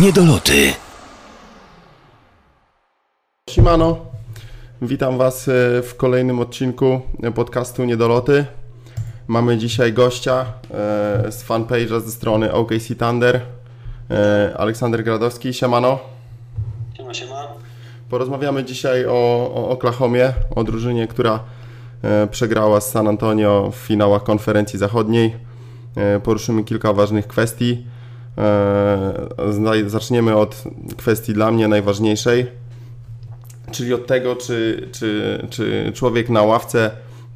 Niedoloty. Siemano, witam Was e, w kolejnym odcinku podcastu Niedoloty. Mamy dzisiaj gościa e, z fanpage'a ze strony OKC Thunder, e, Aleksander Gradowski. Siemano. Siema, siema. Porozmawiamy dzisiaj o, o Oklahomie, o drużynie, która przegrała z San Antonio w finałach konferencji zachodniej. Poruszymy kilka ważnych kwestii. E, Zaczniemy od kwestii dla mnie najważniejszej, czyli od tego, czy, czy, czy człowiek na ławce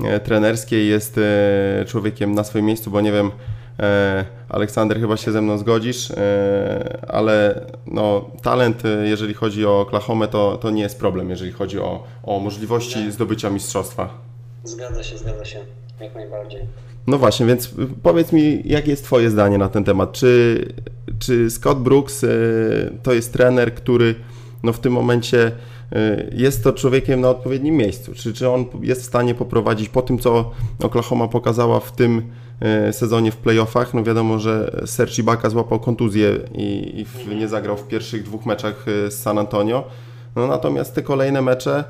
e, trenerskiej jest e, człowiekiem na swoim miejscu, bo nie wiem, Aleksander, chyba się ze mną zgodzisz, ale no, talent, jeżeli chodzi o Oklahomę, to, to nie jest problem, jeżeli chodzi o, o możliwości zdobycia mistrzostwa. Zgadza się, zgadza się. Jak najbardziej. No właśnie, więc powiedz mi, jakie jest Twoje zdanie na ten temat? Czy, czy Scott Brooks y, to jest trener, który no, w tym momencie y, jest to człowiekiem na odpowiednim miejscu? Czy, czy on jest w stanie poprowadzić po tym, co Oklahoma pokazała w tym y, sezonie w playoffach? No wiadomo, że Serge Ibaka złapał kontuzję i, i nie zagrał w pierwszych dwóch meczach z San Antonio. No natomiast te kolejne mecze,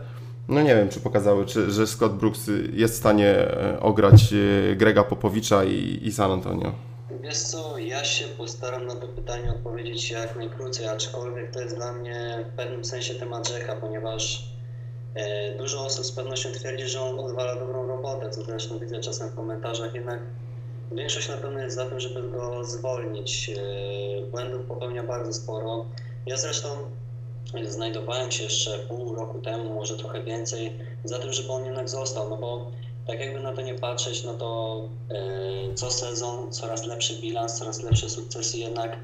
no nie wiem, czy pokazały, czy, że Scott Brooks jest w stanie e, ograć y, Grega Popowicza i, i San Antonio. Wiesz co, ja się postaram na to pytanie odpowiedzieć jak najkrócej, aczkolwiek to jest dla mnie w pewnym sensie temat rzeka, ponieważ e, dużo osób z pewnością twierdzi, że on odwala dobrą robotę, co zresztą widzę czasem w komentarzach, jednak większość na pewno jest za tym, żeby go zwolnić. E, błędów popełnia bardzo sporo. Ja zresztą znajdowałem się jeszcze pół roku temu, może trochę więcej, za tym, żeby on jednak został, no bo tak jakby na to nie patrzeć, no to e, co sezon coraz lepszy bilans, coraz lepsze sukcesy, jednak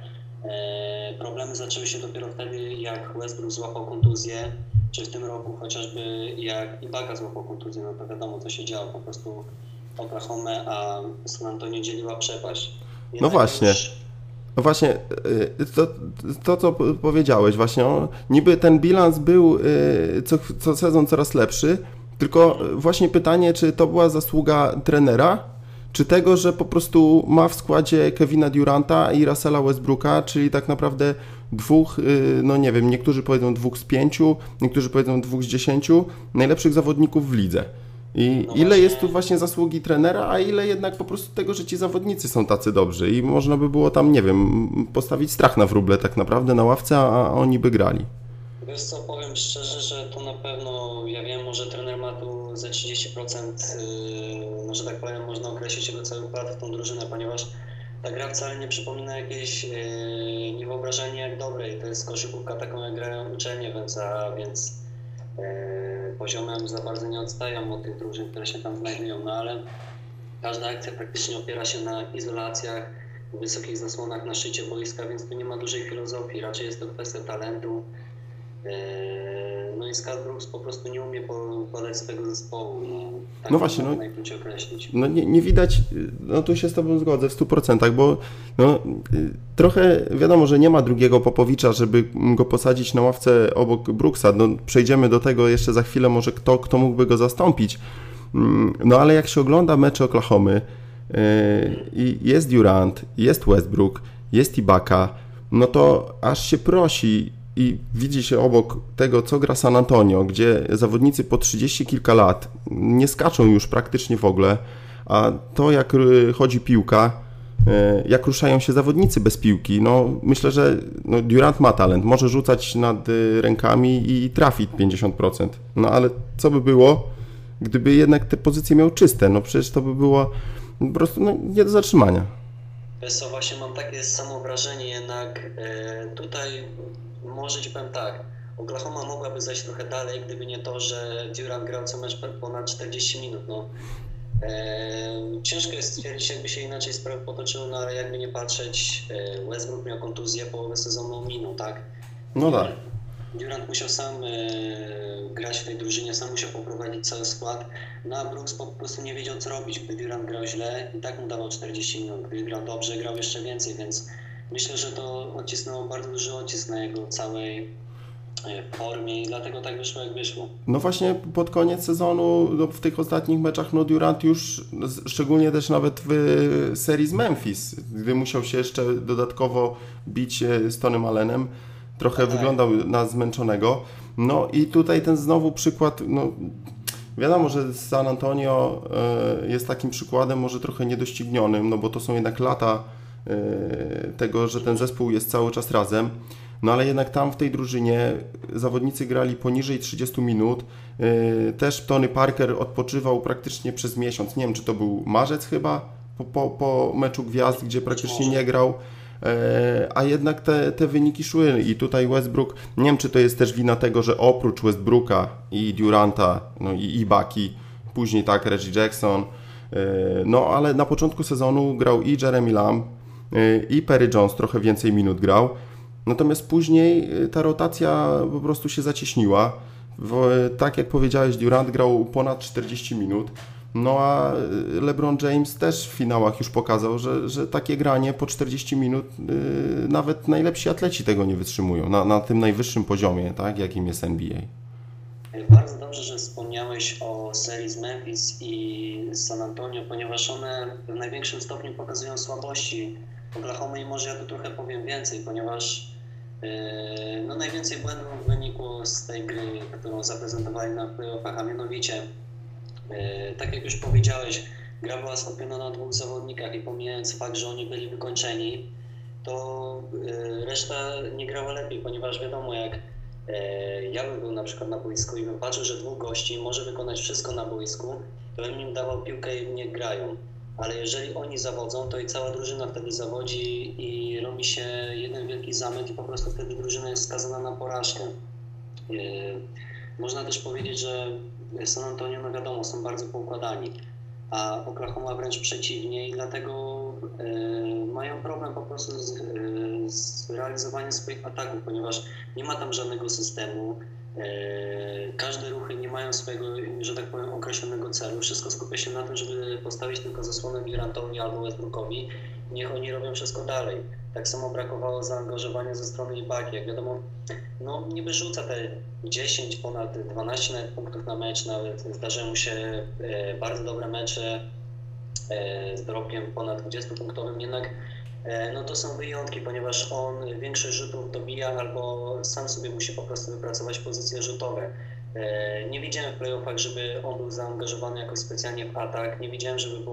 e, problemy zaczęły się dopiero wtedy, jak Westbrook złapał kontuzję, czy w tym roku chociażby jak Ibaka złapał kontuzję, no to wiadomo co się działo, po prostu Oklahoma, a San Antonio dzieliła przepaść. Jednak właśnie. już- No właśnie, y, to, to co powiedziałeś, właśnie, niby ten bilans był y, co, co sezon coraz lepszy, tylko właśnie pytanie, czy to była zasługa trenera, czy tego, że po prostu ma w składzie Kevina Duranta i Russella Westbrooka, czyli tak naprawdę dwóch, y, no nie wiem, niektórzy powiedzą dwóch z pięciu, niektórzy powiedzą dwóch z dziesięciu najlepszych zawodników w lidze. I No ile jest tu właśnie zasługi trenera, a ile jednak po prostu tego, że ci zawodnicy są tacy dobrzy i można by było tam, nie wiem, postawić strach na wróble tak naprawdę na ławce, a oni by grali. Wiesz co, powiem szczerze, że to na pewno, ja wiem, może trener ma tu ze 30%, yy, że tak powiem, można określić jego cały wkład w tą drużynę, ponieważ ta gra wcale nie przypomina jakiejś yy, niewyobrażalnie jak dobrej. To jest koszykówka taką, jak grają uczelnie, więc, a, więc poziomem za bardzo nie odstają od tych drużyn, które się tam znajdują, no ale każda akcja praktycznie opiera się na izolacjach, wysokich zasłonach na szczycie boiska, więc tu nie ma dużej filozofii, raczej jest to kwestia talentu. Eee, No i Scott Brooks po prostu nie umie podać swojego zespołu. No, tak No właśnie, no-. No nie, nie widać, no tu się z Tobą zgodzę w 100%, bo no, y, trochę wiadomo, że nie ma drugiego Popowicza, żeby go posadzić na ławce obok Brooksa. No, przejdziemy do tego jeszcze za chwilę, może kto, kto mógłby go zastąpić. Mm, No ale jak się ogląda mecze Oklahomy yy, i jest Durant, jest Westbrook, jest Ibaka, no to aż się prosi i widzi się obok tego, co gra San Antonio, gdzie zawodnicy po 30 kilka lat nie skaczą już praktycznie w ogóle, a to jak chodzi piłka, y, jak ruszają się zawodnicy bez piłki, no myślę, że no, Durant ma talent, może rzucać nad y, rękami i trafić 50%. No ale co by było, gdyby jednak te pozycje miał czyste? No przecież to by było po prostu no, nie do zatrzymania. Wiesz co, właśnie mam takie samo wrażenie, jednak e, tutaj może ci powiem tak, Oklahoma mogłaby zajść trochę dalej, gdyby nie to, że Durant grał co mecz ponad 40 minut. No. E, ciężko jest stwierdzić, jakby się inaczej sprawy potoczyły, no ale jakby nie patrzeć, e, Westbrook miał kontuzję, połowę sezonu minął, tak? No tak. Durant musiał sam e, grać w tej drużynie, sam musiał poprowadzić cały skład, no a Brooks po prostu nie wiedział co robić. Gdy Durant grał źle, i tak mu dawał 40 minut, gdy grał dobrze, grał jeszcze więcej, więc myślę, że to odcisnęło bardzo duży odcisk na jego całej w formie i dlatego tak wyszło jak wyszło. No właśnie pod koniec sezonu no w tych ostatnich meczach no Durant już, szczególnie też nawet w serii z Memphis, gdy musiał się jeszcze dodatkowo bić z Tonym Allenem, trochę wyglądał na zmęczonego. No i tutaj ten znowu przykład, no wiadomo, że San Antonio e, jest takim przykładem może trochę niedoścignionym, no bo to są jednak lata e, tego, że ten zespół jest cały czas razem. No ale jednak tam w tej drużynie zawodnicy grali poniżej 30 minut. E, też Tony Parker odpoczywał praktycznie przez miesiąc. Nie wiem, czy to był marzec chyba po, po, po meczu gwiazd, gdzie praktycznie nie grał. E, a jednak te, te wyniki szły i tutaj Westbrook, nie wiem czy to jest też wina tego, że oprócz Westbrooka i Duranta, no i Ibaki, później tak Reggie Jackson, e, no ale na początku sezonu grał i Jeremy Lamb e, i Perry Jones trochę więcej minut grał, natomiast później ta rotacja po prostu się zacieśniła. Tak jak powiedziałeś, Durant grał ponad 40 minut. No a LeBron James też w finałach już pokazał, że, że takie granie po 40 minut yy, nawet najlepsi atleci tego nie wytrzymują na, na tym najwyższym poziomie, tak, jakim jest NBA. Bardzo dobrze, że wspomniałeś o serii z Memphis i San Antonio, ponieważ one w największym stopniu pokazują słabości Oklahoma i może ja tu trochę powiem więcej, ponieważ yy, no, najwięcej błędów wynikło z tej gry, którą zaprezentowali na playoffach, a mianowicie tak jak już powiedziałeś, gra była skupiona na dwóch zawodnikach i pomijając fakt, że oni byli wykończeni, to e, reszta nie grała lepiej, ponieważ wiadomo, jak e, ja bym był na przykład na boisku i bym patrzył, że dwóch gości może wykonać wszystko na boisku, to bym im dawał piłkę i nie grają. Ale jeżeli oni zawodzą, to i cała drużyna wtedy zawodzi i robi się jeden wielki zamęt i po prostu wtedy drużyna jest skazana na porażkę. Można też powiedzieć, że San Antonio, no wiadomo, są bardzo poukładani, a Oklahoma wręcz przeciwnie i dlatego y, mają problem po prostu z, y, z realizowaniem swoich ataków, ponieważ nie ma tam żadnego systemu, y, każde ruchy nie mają swojego, że tak powiem, określonego celu. Wszystko skupia się na tym, żeby postawić tylko zasłonę Durantowi albo Westbrookowi. Niech oni robią wszystko dalej. Tak samo brakowało zaangażowania ze strony Ibaki. Jak wiadomo, no niby rzuca te 10, ponad 12 nawet punktów na mecz, nawet zdarzają mu się e, bardzo dobre mecze e, z dorobkiem ponad 20-punktowym, jednak e, no to są wyjątki, ponieważ on większość rzutów dobija albo sam sobie musi po prostu wypracować pozycje rzutowe. Nie widziałem w playoffach, żeby on był zaangażowany jakoś specjalnie w atak, nie widziałem, żeby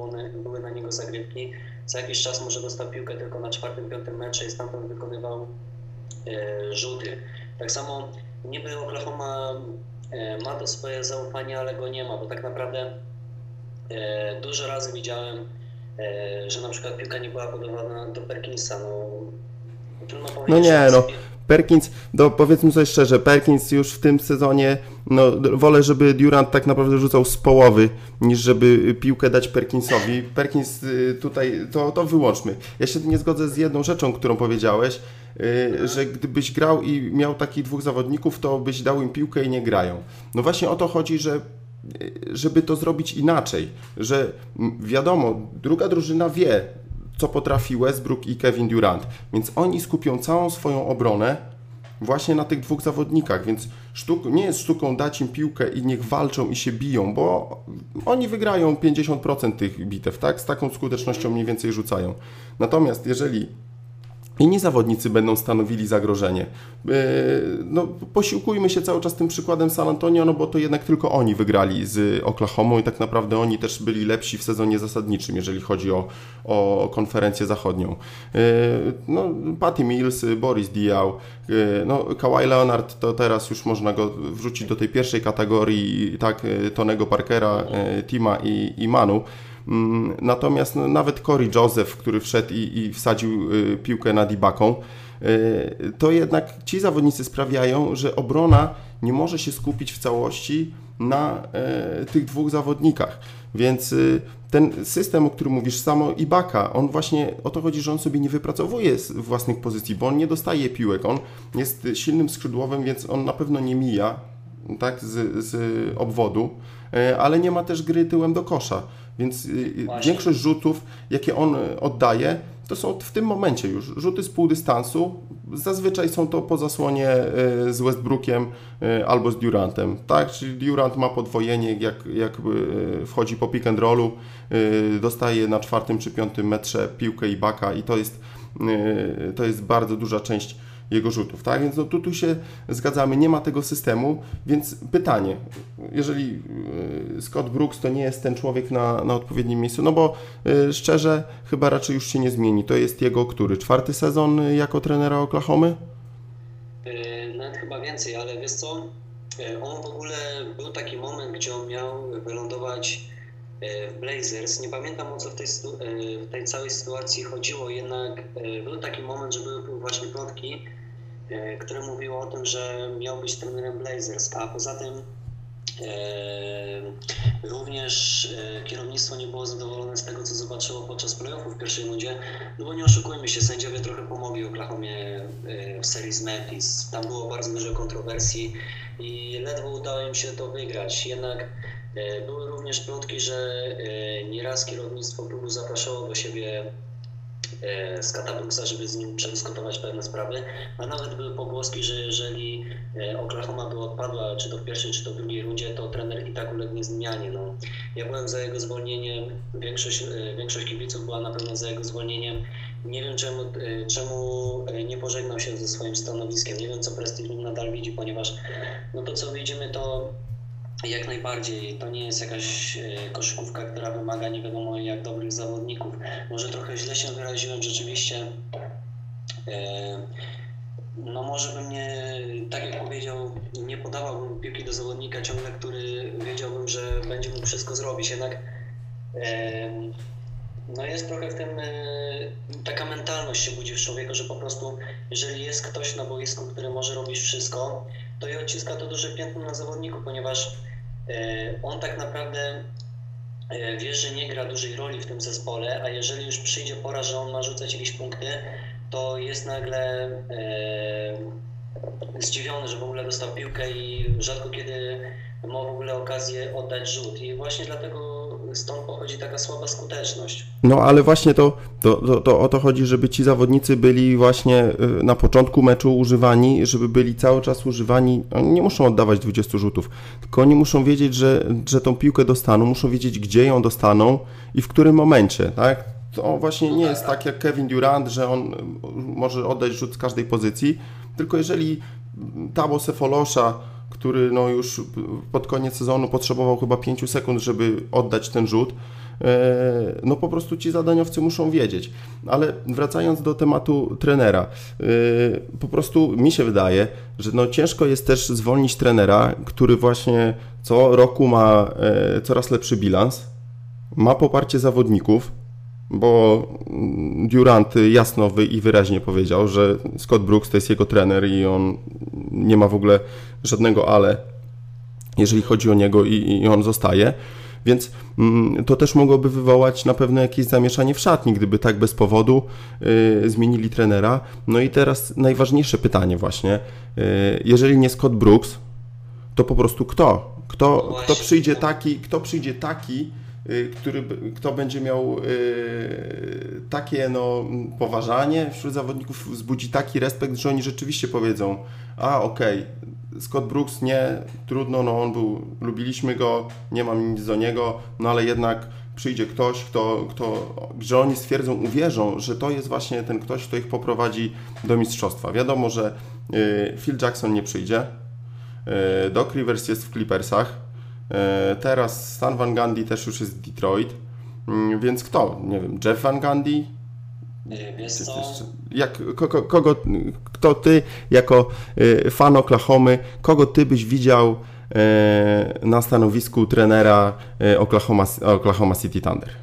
były na niego zagrywki. Co jakiś czas może dostał piłkę tylko na czwartym, piątym mecze i stamtąd wykonywał rzuty. Tak samo niby Oklahoma e, ma to swoje zaufanie, ale go nie ma, bo tak naprawdę e, dużo razy widziałem, e, że na przykład piłka nie była podawana do Perkinsa. No, trudno powiedzieć, no nie, no. Perkins, do, powiedzmy sobie szczerze, Perkins już w tym sezonie, no wolę, żeby Durant tak naprawdę rzucał z połowy, niż żeby piłkę dać Perkinsowi. Perkins y, tutaj, to, to wyłączmy. Ja się nie zgodzę z jedną rzeczą, którą powiedziałeś, Y, że gdybyś grał i miał takich dwóch zawodników, to byś dał im piłkę i nie grają. No właśnie o to chodzi, że y, żeby to zrobić inaczej, że wiadomo, druga drużyna wie, co potrafi Westbrook i Kevin Durant, więc oni skupią całą swoją obronę właśnie na tych dwóch zawodnikach, więc sztuk, nie jest sztuką dać im piłkę i niech walczą i się biją, bo oni wygrają 50% tych bitew, tak? Z taką skutecznością mniej więcej rzucają. Natomiast jeżeli inni zawodnicy będą stanowili zagrożenie. E, no, posiłkujmy się cały czas tym przykładem San Antonio, no bo to jednak tylko oni wygrali z Oklahoma i tak naprawdę oni też byli lepsi w sezonie zasadniczym, jeżeli chodzi o, o konferencję zachodnią. E, no, Patty Mills, Boris Diaw, e, no, Kawhi Leonard to teraz już można go wrzucić do tej pierwszej kategorii, tak, Tonego Parkera, Tima i, i Manu. Mm, natomiast no, nawet Corey Joseph, który wszedł i, i wsadził y, piłkę nad Ibaką, y, to jednak ci zawodnicy sprawiają, że obrona nie może się skupić w całości na y, tych dwóch zawodnikach. Więc ten system, o którym mówisz, samo Ibaka, on właśnie o to chodzi, że on sobie nie wypracowuje własnych pozycji, bo on nie dostaje piłek, on jest silnym skrzydłowym, więc on na pewno nie mija tak, z, z obwodu, ale nie ma też gry tyłem do kosza. Więc y, y, Właśnie. większość rzutów, jakie on y, oddaje, to są w tym momencie już rzuty z pół dystansu, zazwyczaj są to po zasłonie z Westbrookiem albo z Durantem, tak? Czyli Durant ma podwojenie, jak, jak wchodzi po pick and rollu, dostaje na czwartym czy piątym metrze piłkę i baka i to jest, to jest bardzo duża część jego rzutów, tak? Więc no, tu, tu się zgadzamy, nie ma tego systemu, więc pytanie, jeżeli y, Scott Brooks to nie jest ten człowiek na, na odpowiednim miejscu, no bo y, szczerze chyba raczej już się nie zmieni, to jest jego który? Czwarty sezon jako trenera Oklahomy? Nawet chyba więcej, ale wiesz co, on w ogóle był taki moment, gdzie on miał wylądować Blazers. Nie pamiętam o co w tej, w tej całej sytuacji chodziło, jednak był taki moment, że były właśnie plotki, E, które mówiło o tym, że miał być trenerem Blazers, a poza tym e, również e, kierownictwo nie było zadowolone z tego, co zobaczyło podczas playoffów w pierwszej rundzie, no bo nie oszukujmy się, sędziowie trochę pomogli Oklahomie w serii z Memphis. Tam było bardzo dużo kontrowersji i ledwo udało im się to wygrać. Jednak były również plotki, że nieraz kierownictwo klubu zapraszało do siebie E, z Katabruksa, żeby z nim przedyskutować pewne sprawy, a nawet były pogłoski, że jeżeli e, Oklahoma by odpadła, czy to w pierwszej, czy to w drugiej rundzie, to trener i tak ulegnie zmianie. No, ja byłem za jego zwolnieniem, większość, e, większość kibiców była na pewno za jego zwolnieniem. Nie wiem czemu, czemu nie pożegnał się ze swoim stanowiskiem, nie wiem co Prestige nadal widzi, ponieważ no to co widzimy to jak najbardziej. To nie jest jakaś e, koszykówka, która wymaga nie wiadomo jak dobrych zawodników. Może trochę źle się wyraziłem rzeczywiście. E, no może bym nie, tak jak powiedział, nie podawałbym piłki do zawodnika ciągle, który wiedziałbym, że będzie mógł wszystko zrobić. Jednak e, no jest trochę w tym taka mentalność się budzi w człowieku, że po prostu jeżeli jest ktoś na boisku, który może robić wszystko, to i odciska to duże piętno na zawodniku, ponieważ on tak naprawdę e, wie, że nie gra dużej roli w tym zespole, a jeżeli już przyjdzie pora, że on ma rzucać jakieś punkty, to jest nagle e, zdziwiony, że w ogóle dostał piłkę i rzadko kiedy ma w ogóle okazję oddać rzut. I właśnie dlatego stąd pochodzi taka słaba skuteczność. No ale właśnie to, to, to, to, o to chodzi, żeby ci zawodnicy byli właśnie y, na początku meczu używani, żeby byli cały czas używani. Oni nie muszą oddawać 20 rzutów, tylko oni muszą wiedzieć, że, że tą piłkę dostaną, muszą wiedzieć, gdzie ją dostaną i w którym momencie, tak? To właśnie nie jest tak jak Kevin Durant, że on y, może oddać rzut z każdej pozycji, tylko jeżeli Tabo Sefolosza który no już pod koniec sezonu potrzebował chyba 5 sekund, żeby oddać ten rzut. E, no po prostu ci zadaniowcy muszą wiedzieć. Ale wracając do tematu trenera, e, po prostu mi się wydaje, że no ciężko jest też zwolnić trenera, który właśnie co roku ma e, coraz lepszy bilans, ma poparcie zawodników, bo Durant jasno i wyraźnie powiedział, że Scott Brooks to jest jego trener i on nie ma w ogóle żadnego ale, jeżeli chodzi o niego i, i on zostaje. Więc mm, to też mogłoby wywołać na pewno jakieś zamieszanie w szatni, gdyby tak bez powodu y, zmienili trenera. No i teraz najważniejsze pytanie właśnie. Y, jeżeli nie Scott Brooks, to po prostu kto? Kto, kto przyjdzie taki, kto przyjdzie taki, który, kto będzie miał y, takie no, poważanie wśród zawodników, wzbudzi taki respekt, że oni rzeczywiście powiedzą, a okej, okay, Scott Brooks nie, trudno, no on był, lubiliśmy go, nie mam nic do niego, no ale jednak przyjdzie ktoś, kto, kto, że oni stwierdzą, uwierzą, że to jest właśnie ten ktoś, kto ich poprowadzi do mistrzostwa. Wiadomo, że y, Phil Jackson nie przyjdzie, Doc Rivers jest w Clippersach, teraz Stan Van Gundy też już jest Detroit. Mm, więc kto? Nie wiem, Jeff Van Gundy? Wiesz co? Jak, kogo, kogo, kto ty jako e, fan Oklahomy, kogo ty byś widział e, na stanowisku trenera Oklahoma, Oklahoma City Thunder?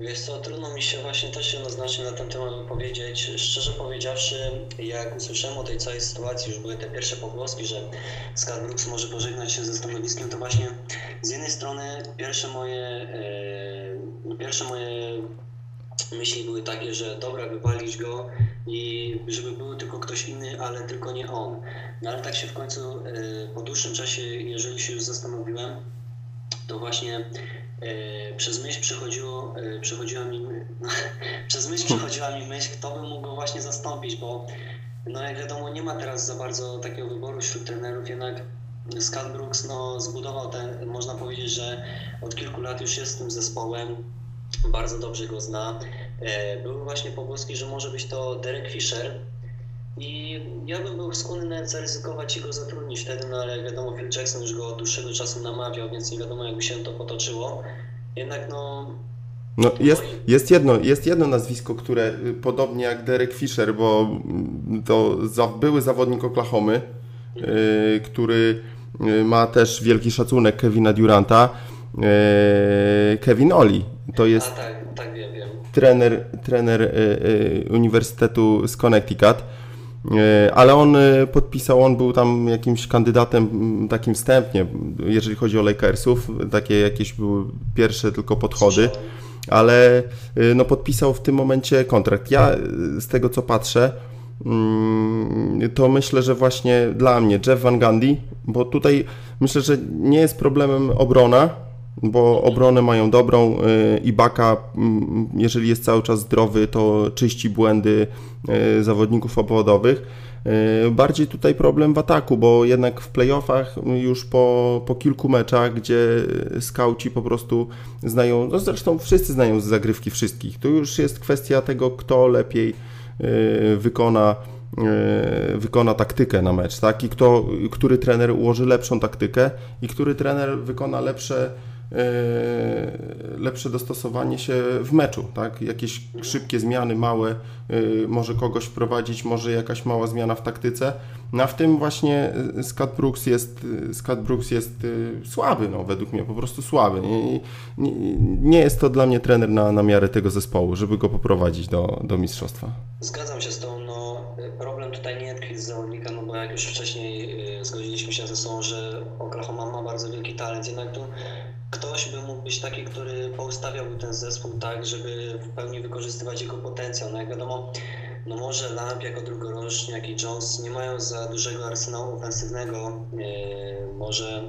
Wiesz co, trudno mi się właśnie też jednoznacznie na ten temat wypowiedzieć. Szczerze powiedziawszy, jak usłyszałem o tej całej sytuacji, już były te pierwsze pogłoski, że Scott Brooks może pożegnać się ze stanowiskiem, to właśnie z jednej strony pierwsze moje, e, pierwsze moje myśli były takie, że dobra, wywalić go i żeby był tylko ktoś inny, ale tylko nie on. No ale tak się w końcu e, po dłuższym czasie, jeżeli się już zastanowiłem, to właśnie przez myśl przychodziło, e, przychodziła mi, przez myśl przychodziła mi myśl, kto by mógł go właśnie zastąpić, bo No jak wiadomo, nie ma teraz za bardzo takiego wyboru wśród trenerów, jednak Scott Brooks no, zbudował ten, można powiedzieć, że od kilku lat już jest tym zespołem, bardzo dobrze go zna. E, były właśnie pogłoski, że może być to Derek Fisher i ja bym był skłonny zaryzykować i go zatrudnić wtedy, no ale wiadomo, Phil Jackson już go od dłuższego czasu namawiał, więc nie wiadomo jakby się to potoczyło. Jednak no no, jest, jest, jedno, jest jedno nazwisko, które y, podobnie jak Derek Fisher, bo mm, to za, były zawodnik Oklahomy, który y, ma też wielki szacunek Kevina Duranta, yy, Kevin Oli. To jest A, tak, tak, wiem, wiem. trener, trener Uniwersytetu z Connecticut. Ale on podpisał, on był tam jakimś kandydatem takim wstępnie, jeżeli chodzi o Lakersów, takie jakieś były pierwsze tylko podchody. Ale y, no, podpisał w tym momencie kontrakt. Ja z tego co patrzę, mm, to myślę, że właśnie dla mnie Jeff Van Gundy, bo tutaj myślę, że nie jest problemem obrona, bo obronę mają dobrą y, i Baka, jeżeli jest cały czas zdrowy, to czyści błędy zawodników obwodowych. E, bardziej tutaj problem w ataku, bo jednak w playoffach już po, po kilku meczach, gdzie skauci po prostu znają, no zresztą wszyscy znają z zagrywki wszystkich, to już jest kwestia tego, kto lepiej wykona wykona taktykę na mecz, tak? I kto, który trener ułoży lepszą taktykę i który trener wykona lepsze lepsze dostosowanie się w meczu, tak? Jakieś szybkie zmiany, małe, e, może kogoś wprowadzić, może jakaś mała zmiana w taktyce. No a w tym właśnie e, Scott Brooks jest, Scott Brooks jest słaby, no, według mnie po prostu słaby. Nie, nie, nie jest to dla mnie trener na, na miarę tego zespołu, żeby go poprowadzić do, do mistrzostwa. Zgadzam się z tą, no problem tutaj nie tkwi z zawodnika, no bo jak już wcześniej zgodziliśmy się ze sobą, że Oklahoma ma bardzo wielki talent, jednak tu ktoś by mógł być taki, który poustawiałby ten zespół tak, żeby w pełni wykorzystywać jego potencjał. No jak wiadomo, no może Lamp jako drugoroczniak i Jones nie mają za dużego arsenału ofensywnego, yy, może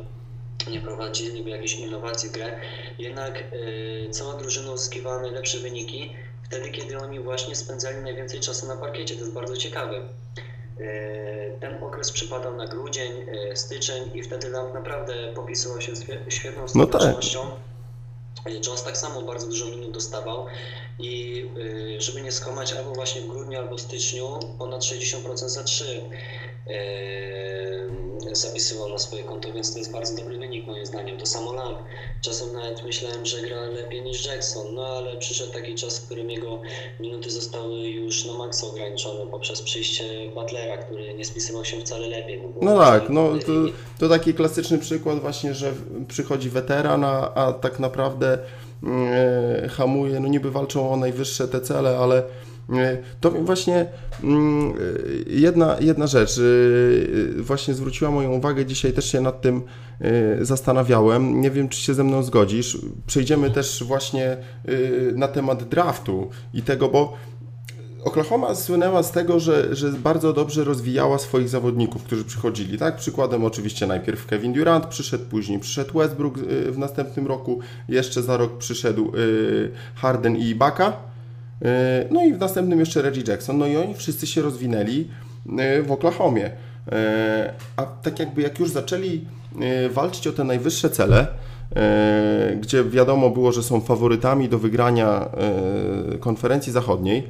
nie prowadziliby jakiejś innowacji w grę, jednak yy, cała drużyna uzyskiwała najlepsze wyniki wtedy, kiedy oni właśnie spędzali najwięcej czasu na parkiecie. To jest bardzo ciekawe. E, ten okres przypadał na grudzień, e, styczeń i wtedy Lamp naprawdę popisywał się świetną skutecznością. No tak. Jones tak samo bardzo dużo minut dostawał i żeby nie skłamać, albo właśnie w grudniu, albo w styczniu ponad 60% za 3 zapisywał na swoje konto, więc to jest bardzo dobry wynik moim zdaniem. To samo Lamp. Czasem nawet myślałem, że gra lepiej niż Jackson, no ale przyszedł taki czas, w którym jego minuty zostały już na maksa ograniczone poprzez przyjście Butlera, który nie spisywał się wcale lepiej. No, tak, no to, to taki klasyczny przykład właśnie, że przychodzi weteran, a, tak naprawdę hamuje, no niby walczą o najwyższe te cele, ale E, to właśnie mm, jedna, jedna rzecz e, właśnie zwróciła moją uwagę, dzisiaj też się nad tym e, zastanawiałem. Nie wiem, czy się ze mną zgodzisz. Przejdziemy też właśnie na temat draftu i tego, bo Oklahoma słynęła z tego, że, że bardzo dobrze rozwijała swoich zawodników, którzy przychodzili. Tak? Przykładem oczywiście najpierw Kevin Durant przyszedł, później przyszedł Westbrook w następnym roku, jeszcze za rok przyszedł Harden i Ibaka. E, no i w następnym jeszcze Reggie Jackson. No i oni wszyscy się rozwinęli w Oklahomie. A tak jakby jak już zaczęli walczyć o te najwyższe cele, gdzie wiadomo było, że są faworytami do wygrania konferencji zachodniej,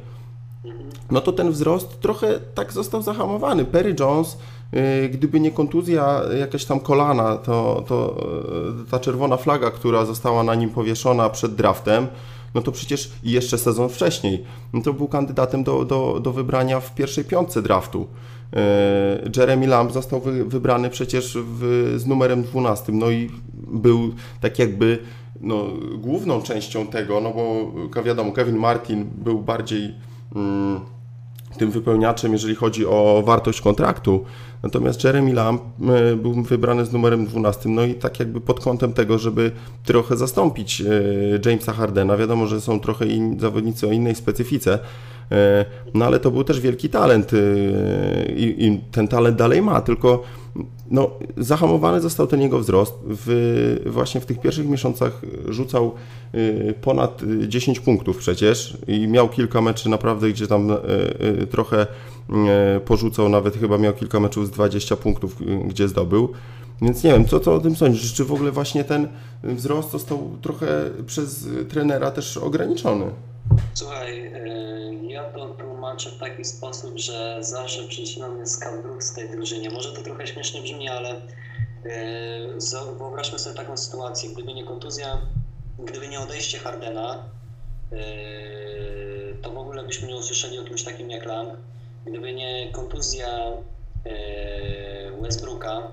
no to ten wzrost trochę tak został zahamowany. Perry Jones, gdyby nie kontuzja jakaś tam kolana, to, to ta czerwona flaga, która została na nim powieszona przed draftem, no to przecież jeszcze sezon wcześniej, no to był kandydatem do, do, do wybrania w pierwszej piątce draftu. E, Jeremy Lamb został wy, wybrany przecież w, z numerem 12, no i był tak jakby no, główną częścią tego, no bo wiadomo, Kevin Martin był bardziej mm, tym wypełniaczem, jeżeli chodzi o wartość kontraktu, Natomiast Jeremy Lamb e, był wybrany z numerem 12, no i tak jakby pod kątem tego, żeby trochę zastąpić e, Jamesa Hardena. Wiadomo, że są trochę in, zawodnicy o innej specyfice, e, no ale to był też wielki talent i, i ten talent dalej ma, tylko no, zahamowany został ten jego wzrost. W, właśnie w tych pierwszych miesiącach rzucał y, ponad 10 punktów przecież i miał kilka meczy naprawdę, gdzie tam y, y, trochę porzucał, nawet chyba miał kilka meczów z 20 punktów, gdzie zdobył. Więc nie wiem, co, co o tym sądzisz? Czy w ogóle właśnie ten wzrost został trochę przez trenera też ograniczony? Słuchaj, ja to tłumaczę w taki sposób, że zawsze przyczyną Scott Brooks w tej drużynie. Może to trochę śmiesznie brzmi, ale e, wyobraźmy sobie taką sytuację. Gdyby nie kontuzja, gdyby nie odejście Hardena, e, to w ogóle byśmy nie usłyszeli o kimś takim jak Lamb. Gdyby nie kontuzja e, Westbrooka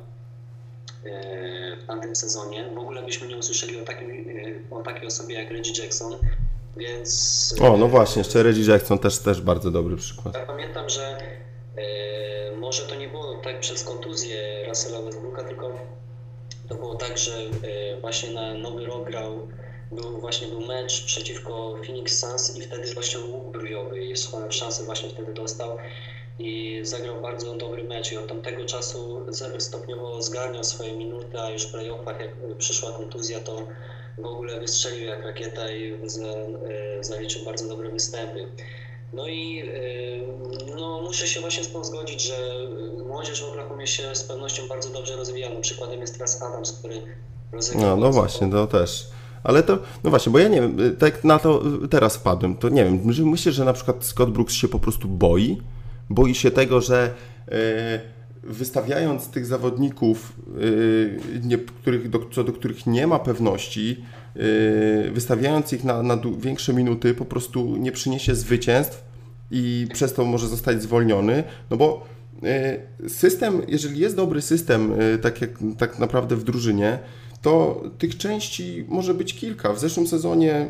w tamtym sezonie, w ogóle byśmy nie usłyszeli o, takim, o takiej osobie jak Reggie Jackson. Więc... O, no właśnie, jeszcze Reggie Jackson też, też bardzo dobry przykład. Ja pamiętam, że e, może to nie było tak przez kontuzję Russella Westbrooka, tylko to było tak, że e, właśnie na Nowy Rok grał, był właśnie był mecz przeciwko Phoenix Suns i wtedy właśnie łuk brujowy i swoją szansę właśnie wtedy dostał i zagrał bardzo dobry mecz i od tamtego czasu stopniowo zgarniał swoje minuty, a już w playoffach jak przyszła kontuzja, to w ogóle wystrzelił jak rakieta i e, zaliczył bardzo dobre występy. No i e, no, muszę się właśnie z tym zgodzić, że młodzież w Oklahomie się z pewnością bardzo dobrze rozwija. No, przykładem jest teraz Adams, który rozegrał. No, no właśnie, to też. Ale to, no właśnie, bo ja nie wiem, tak na to teraz wpadłem, to nie wiem, myślę, że na przykład Scott Brooks się po prostu boi, boi się tego, że yy, wystawiając tych zawodników, y, do, co do których nie ma pewności, y, wystawiając ich na, na większe minuty, po prostu nie przyniesie zwycięstw i przez to może zostać zwolniony, no bo y, system, jeżeli jest dobry system, tak, jak, tak naprawdę w drużynie, to tych części może być kilka. W zeszłym sezonie,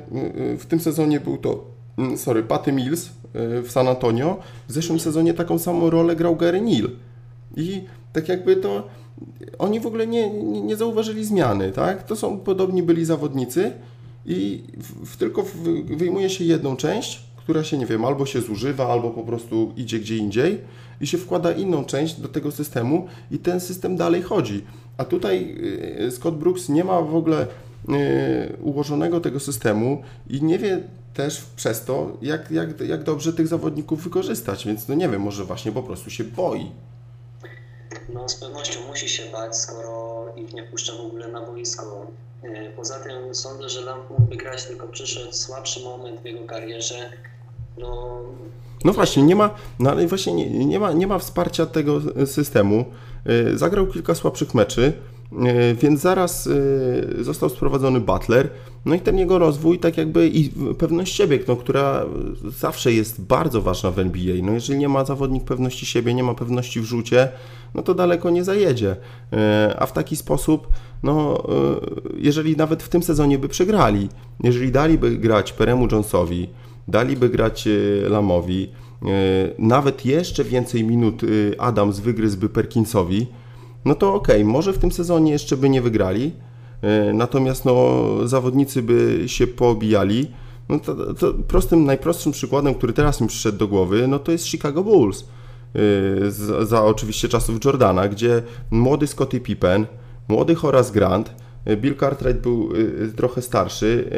w tym sezonie był to, mm, sorry, Patty Mills w San Antonio. W zeszłym sezonie taką samą rolę grał Gary Neal. I tak jakby to oni w ogóle nie, nie, nie zauważyli zmiany, tak? To są podobni byli zawodnicy i w, w, tylko w, wyjmuje się jedną część, która się, nie wiem, albo się zużywa, albo po prostu idzie gdzie indziej i się wkłada inną część do tego systemu i ten system dalej chodzi. A tutaj y, Scott Brooks nie ma w ogóle y, ułożonego tego systemu i nie wie też przez to, jak, jak, jak dobrze tych zawodników wykorzystać, więc no nie wiem, może właśnie po prostu się boi. No z pewnością musi się bać, skoro ich nie puszcza w ogóle na boisko. E, poza tym sądzę, że Lamp mógłby grać, tylko przyszedł słabszy moment w jego karierze. No, no właśnie, nie ma, no ale właśnie nie, nie, ma, nie ma wsparcia tego systemu. E, zagrał kilka słabszych meczy. E, więc zaraz e, został sprowadzony Butler, no i ten jego rozwój, tak jakby i pewność siebie, no, która zawsze jest bardzo ważna w NBA. No jeżeli nie ma zawodnik pewności siebie, nie ma pewności w rzucie, no to daleko nie zajedzie. E, a w taki sposób, no jeżeli nawet w tym sezonie by przegrali, jeżeli daliby grać Peremu Jonesowi, daliby grać Lamowi, nawet jeszcze więcej minut Adams wygryzłby Perkinsowi, no to okej, okay, może w tym sezonie jeszcze by nie wygrali, e, natomiast no, zawodnicy by się poobijali. No to, to prostym, najprostszym przykładem, który teraz mi przyszedł do głowy, no to jest Chicago Bulls. E, za, za oczywiście czasów Jordana, gdzie młody Scottie Pippen, młody Horace Grant, e, Bill Cartwright był trochę starszy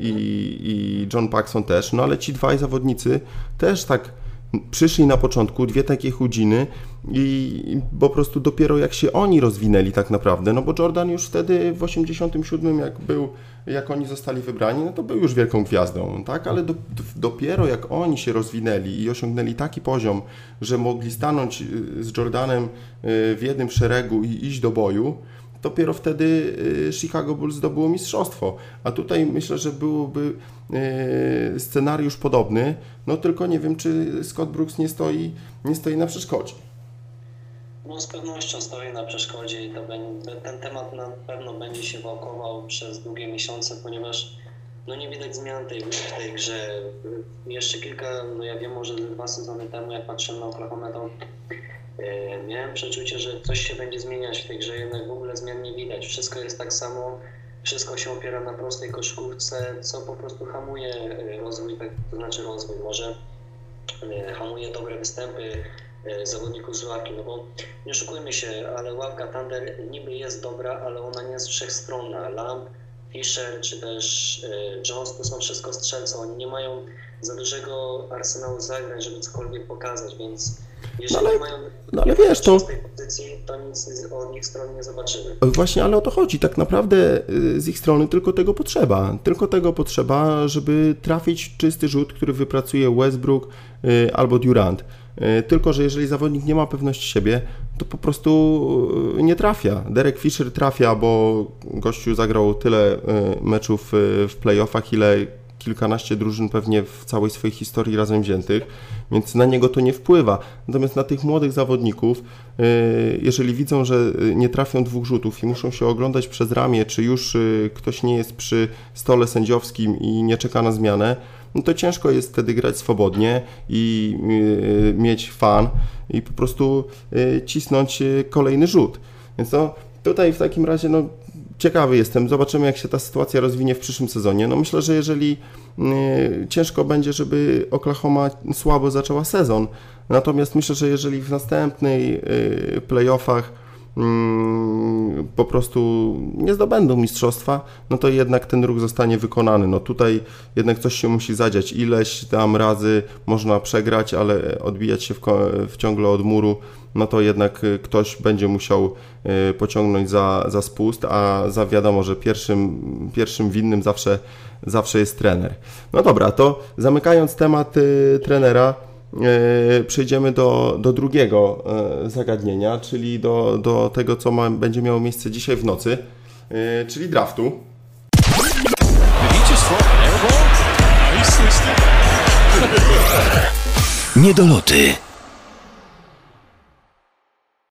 i John Paxson też, no ale ci dwaj zawodnicy też tak przyszli na początku, dwie takie chudziny i po prostu dopiero jak się oni rozwinęli tak naprawdę, no bo Jordan już wtedy w 87 jak był, jak oni zostali wybrani, no to był już wielką gwiazdą, tak, ale do, dopiero jak oni się rozwinęli i osiągnęli taki poziom, że mogli stanąć y, z Jordanem y, w jednym szeregu i iść do boju, dopiero wtedy y, Chicago Bulls zdobyło mistrzostwo. A tutaj myślę, że byłoby y, scenariusz podobny, no tylko nie wiem, czy Scott Brooks nie stoi, nie stoi na przeszkodzie. No z pewnością stoi na przeszkodzie i będzie, ten temat na pewno będzie się wałkował przez długie miesiące, ponieważ no nie widać zmian tej, w tej grze. Jeszcze kilka, no ja wiem, może dwa sezony temu, jak patrzyłem na Oklahoma, to miałem przeczucie, że coś się będzie zmieniać w tej grze, jednak w ogóle zmian nie widać. Wszystko jest tak samo, wszystko się opiera na prostej koszkówce, co po prostu hamuje e, rozwój, tak, to znaczy rozwój, może e, hamuje dobre występy e, zawodników z ławki, no bo nie oszukujmy się, ale ławka Thunder niby jest dobra, ale ona nie jest wszechstronna. Lamb, Fisher czy też e, Jones to są wszystko strzelce, oni nie mają za dużego arsenału zagrań, żeby cokolwiek pokazać, więc jeżeli No ale- mają no ale wiesz, to- z tej pozycji, to nic od ich strony nie zobaczymy. Właśnie, ale o to chodzi. Tak naprawdę y, z ich strony tylko tego potrzeba. Tylko tego potrzeba, żeby trafić czysty rzut, który wypracuje Westbrook y, albo Durant. Y, Tylko, że jeżeli zawodnik nie ma pewności siebie, to po prostu nie trafia. Derek Fisher trafia, bo gościu zagrał tyle meczów w playoffach, ile kilkanaście drużyn pewnie w całej swojej historii razem wziętych, więc na niego to nie wpływa. Natomiast na tych młodych zawodników, y, jeżeli widzą, że y, nie trafią dwóch rzutów i muszą się oglądać przez ramię, czy już y, ktoś nie jest przy stole sędziowskim i nie czeka na zmianę, no to ciężko jest wtedy grać swobodnie i mieć fan i po prostu cisnąć kolejny rzut. Więc no, tutaj w takim razie no, ciekawy jestem. Zobaczymy, jak się ta sytuacja rozwinie w przyszłym sezonie. No myślę, że jeżeli y, ciężko będzie, żeby Oklahoma słabo zaczęła sezon, natomiast myślę, że jeżeli w następnej y, playoffach mm, po prostu nie zdobędą mistrzostwa, no to jednak ten ruch zostanie wykonany. No tutaj jednak coś się musi zadziać. Ileś tam razy można przegrać, ale odbijać się w, w ciągle od muru, no to jednak y, ktoś będzie musiał y, pociągnąć za, za spust, a za wiadomo, że pierwszym, pierwszym winnym zawsze, zawsze jest trener. No dobra, to zamykając temat y, trenera, przejdziemy do, do drugiego y, zagadnienia, czyli do, do tego, co ma, będzie miało miejsce dzisiaj w nocy, y, czyli draftu. Niedoloty.